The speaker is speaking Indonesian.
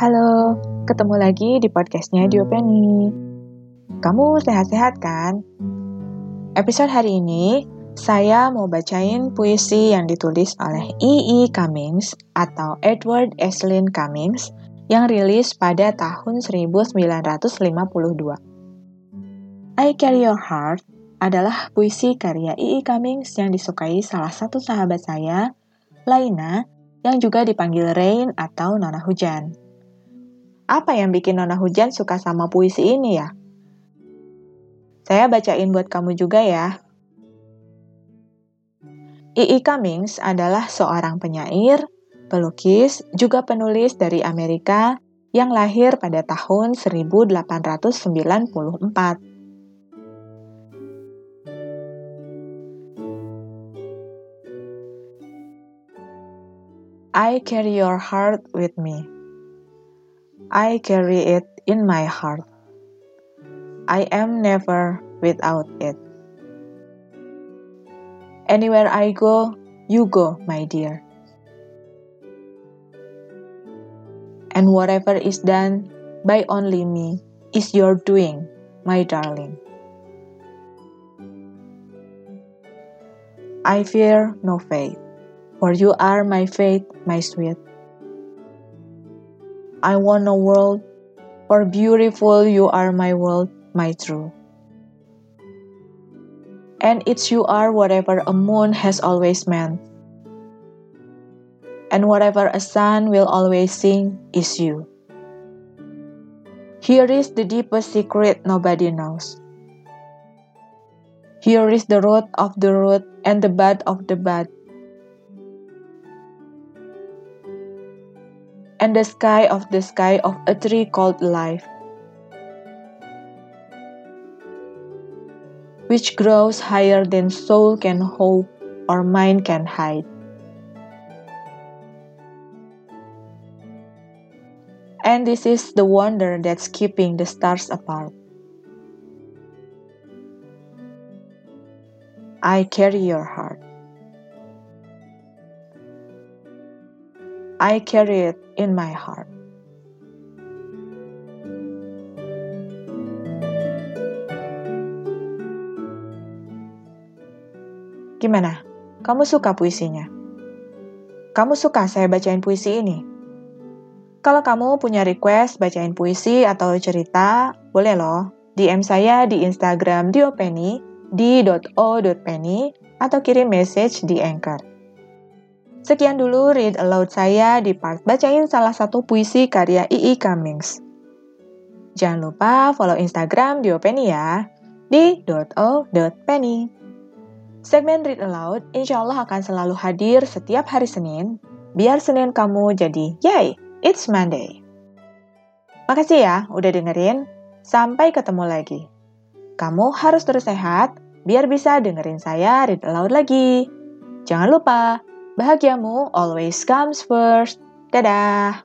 Halo, ketemu lagi di podcastnya Diopeni. Kamu sehat-sehat kan? Episode hari ini, saya mau bacain puisi yang ditulis oleh E. E. Cummings atau Edward Eslin Cummings yang rilis pada tahun 1952. I Carry Your Heart adalah puisi karya E. E. Cummings yang disukai salah satu sahabat saya, Laina, yang juga dipanggil Rain atau Nona Hujan. Apa yang bikin Nona Hujan suka sama puisi ini ya? Saya bacain buat kamu juga ya. I.I. Cummings adalah seorang penyair, pelukis, juga penulis dari Amerika yang lahir pada tahun 1894. I carry your heart with me. I carry it in my heart. I am never without it. Anywhere I go, you go, my dear. And whatever is done by only me is your doing, my darling. I fear no fate, for you are my fate, my sweet. I want a world, for beautiful you are my world, my true. And it's you are whatever a moon has always meant. And whatever a sun will always sing is you. Here is the deepest secret nobody knows. Here is the root of the root and the bud of the bud and the sky of the sky of a tree called life, which grows higher than soul can hope or mind can hide. And this is the wonder that's keeping the stars apart. I carry your heart. I carry it in my heart. Gimana? Kamu suka puisinya? Kamu suka saya bacain puisi ini? Kalau kamu punya request bacain puisi atau cerita, boleh loh. DM saya di Instagram diopeni di .o.penny atau kirim message di Anchor. Sekian dulu read aloud saya di part bacain salah satu puisi karya I.I. Cummings. Jangan lupa follow Instagram Diopeni ya, di .o.penny. Segmen Read Aloud insya Allah akan selalu hadir setiap hari Senin, biar Senin kamu jadi yay, it's Monday. Makasih ya udah dengerin, sampai ketemu lagi. Kamu harus terus sehat, biar bisa dengerin saya Read Aloud lagi. Jangan lupa, Bahagiamu always comes first. Dadah!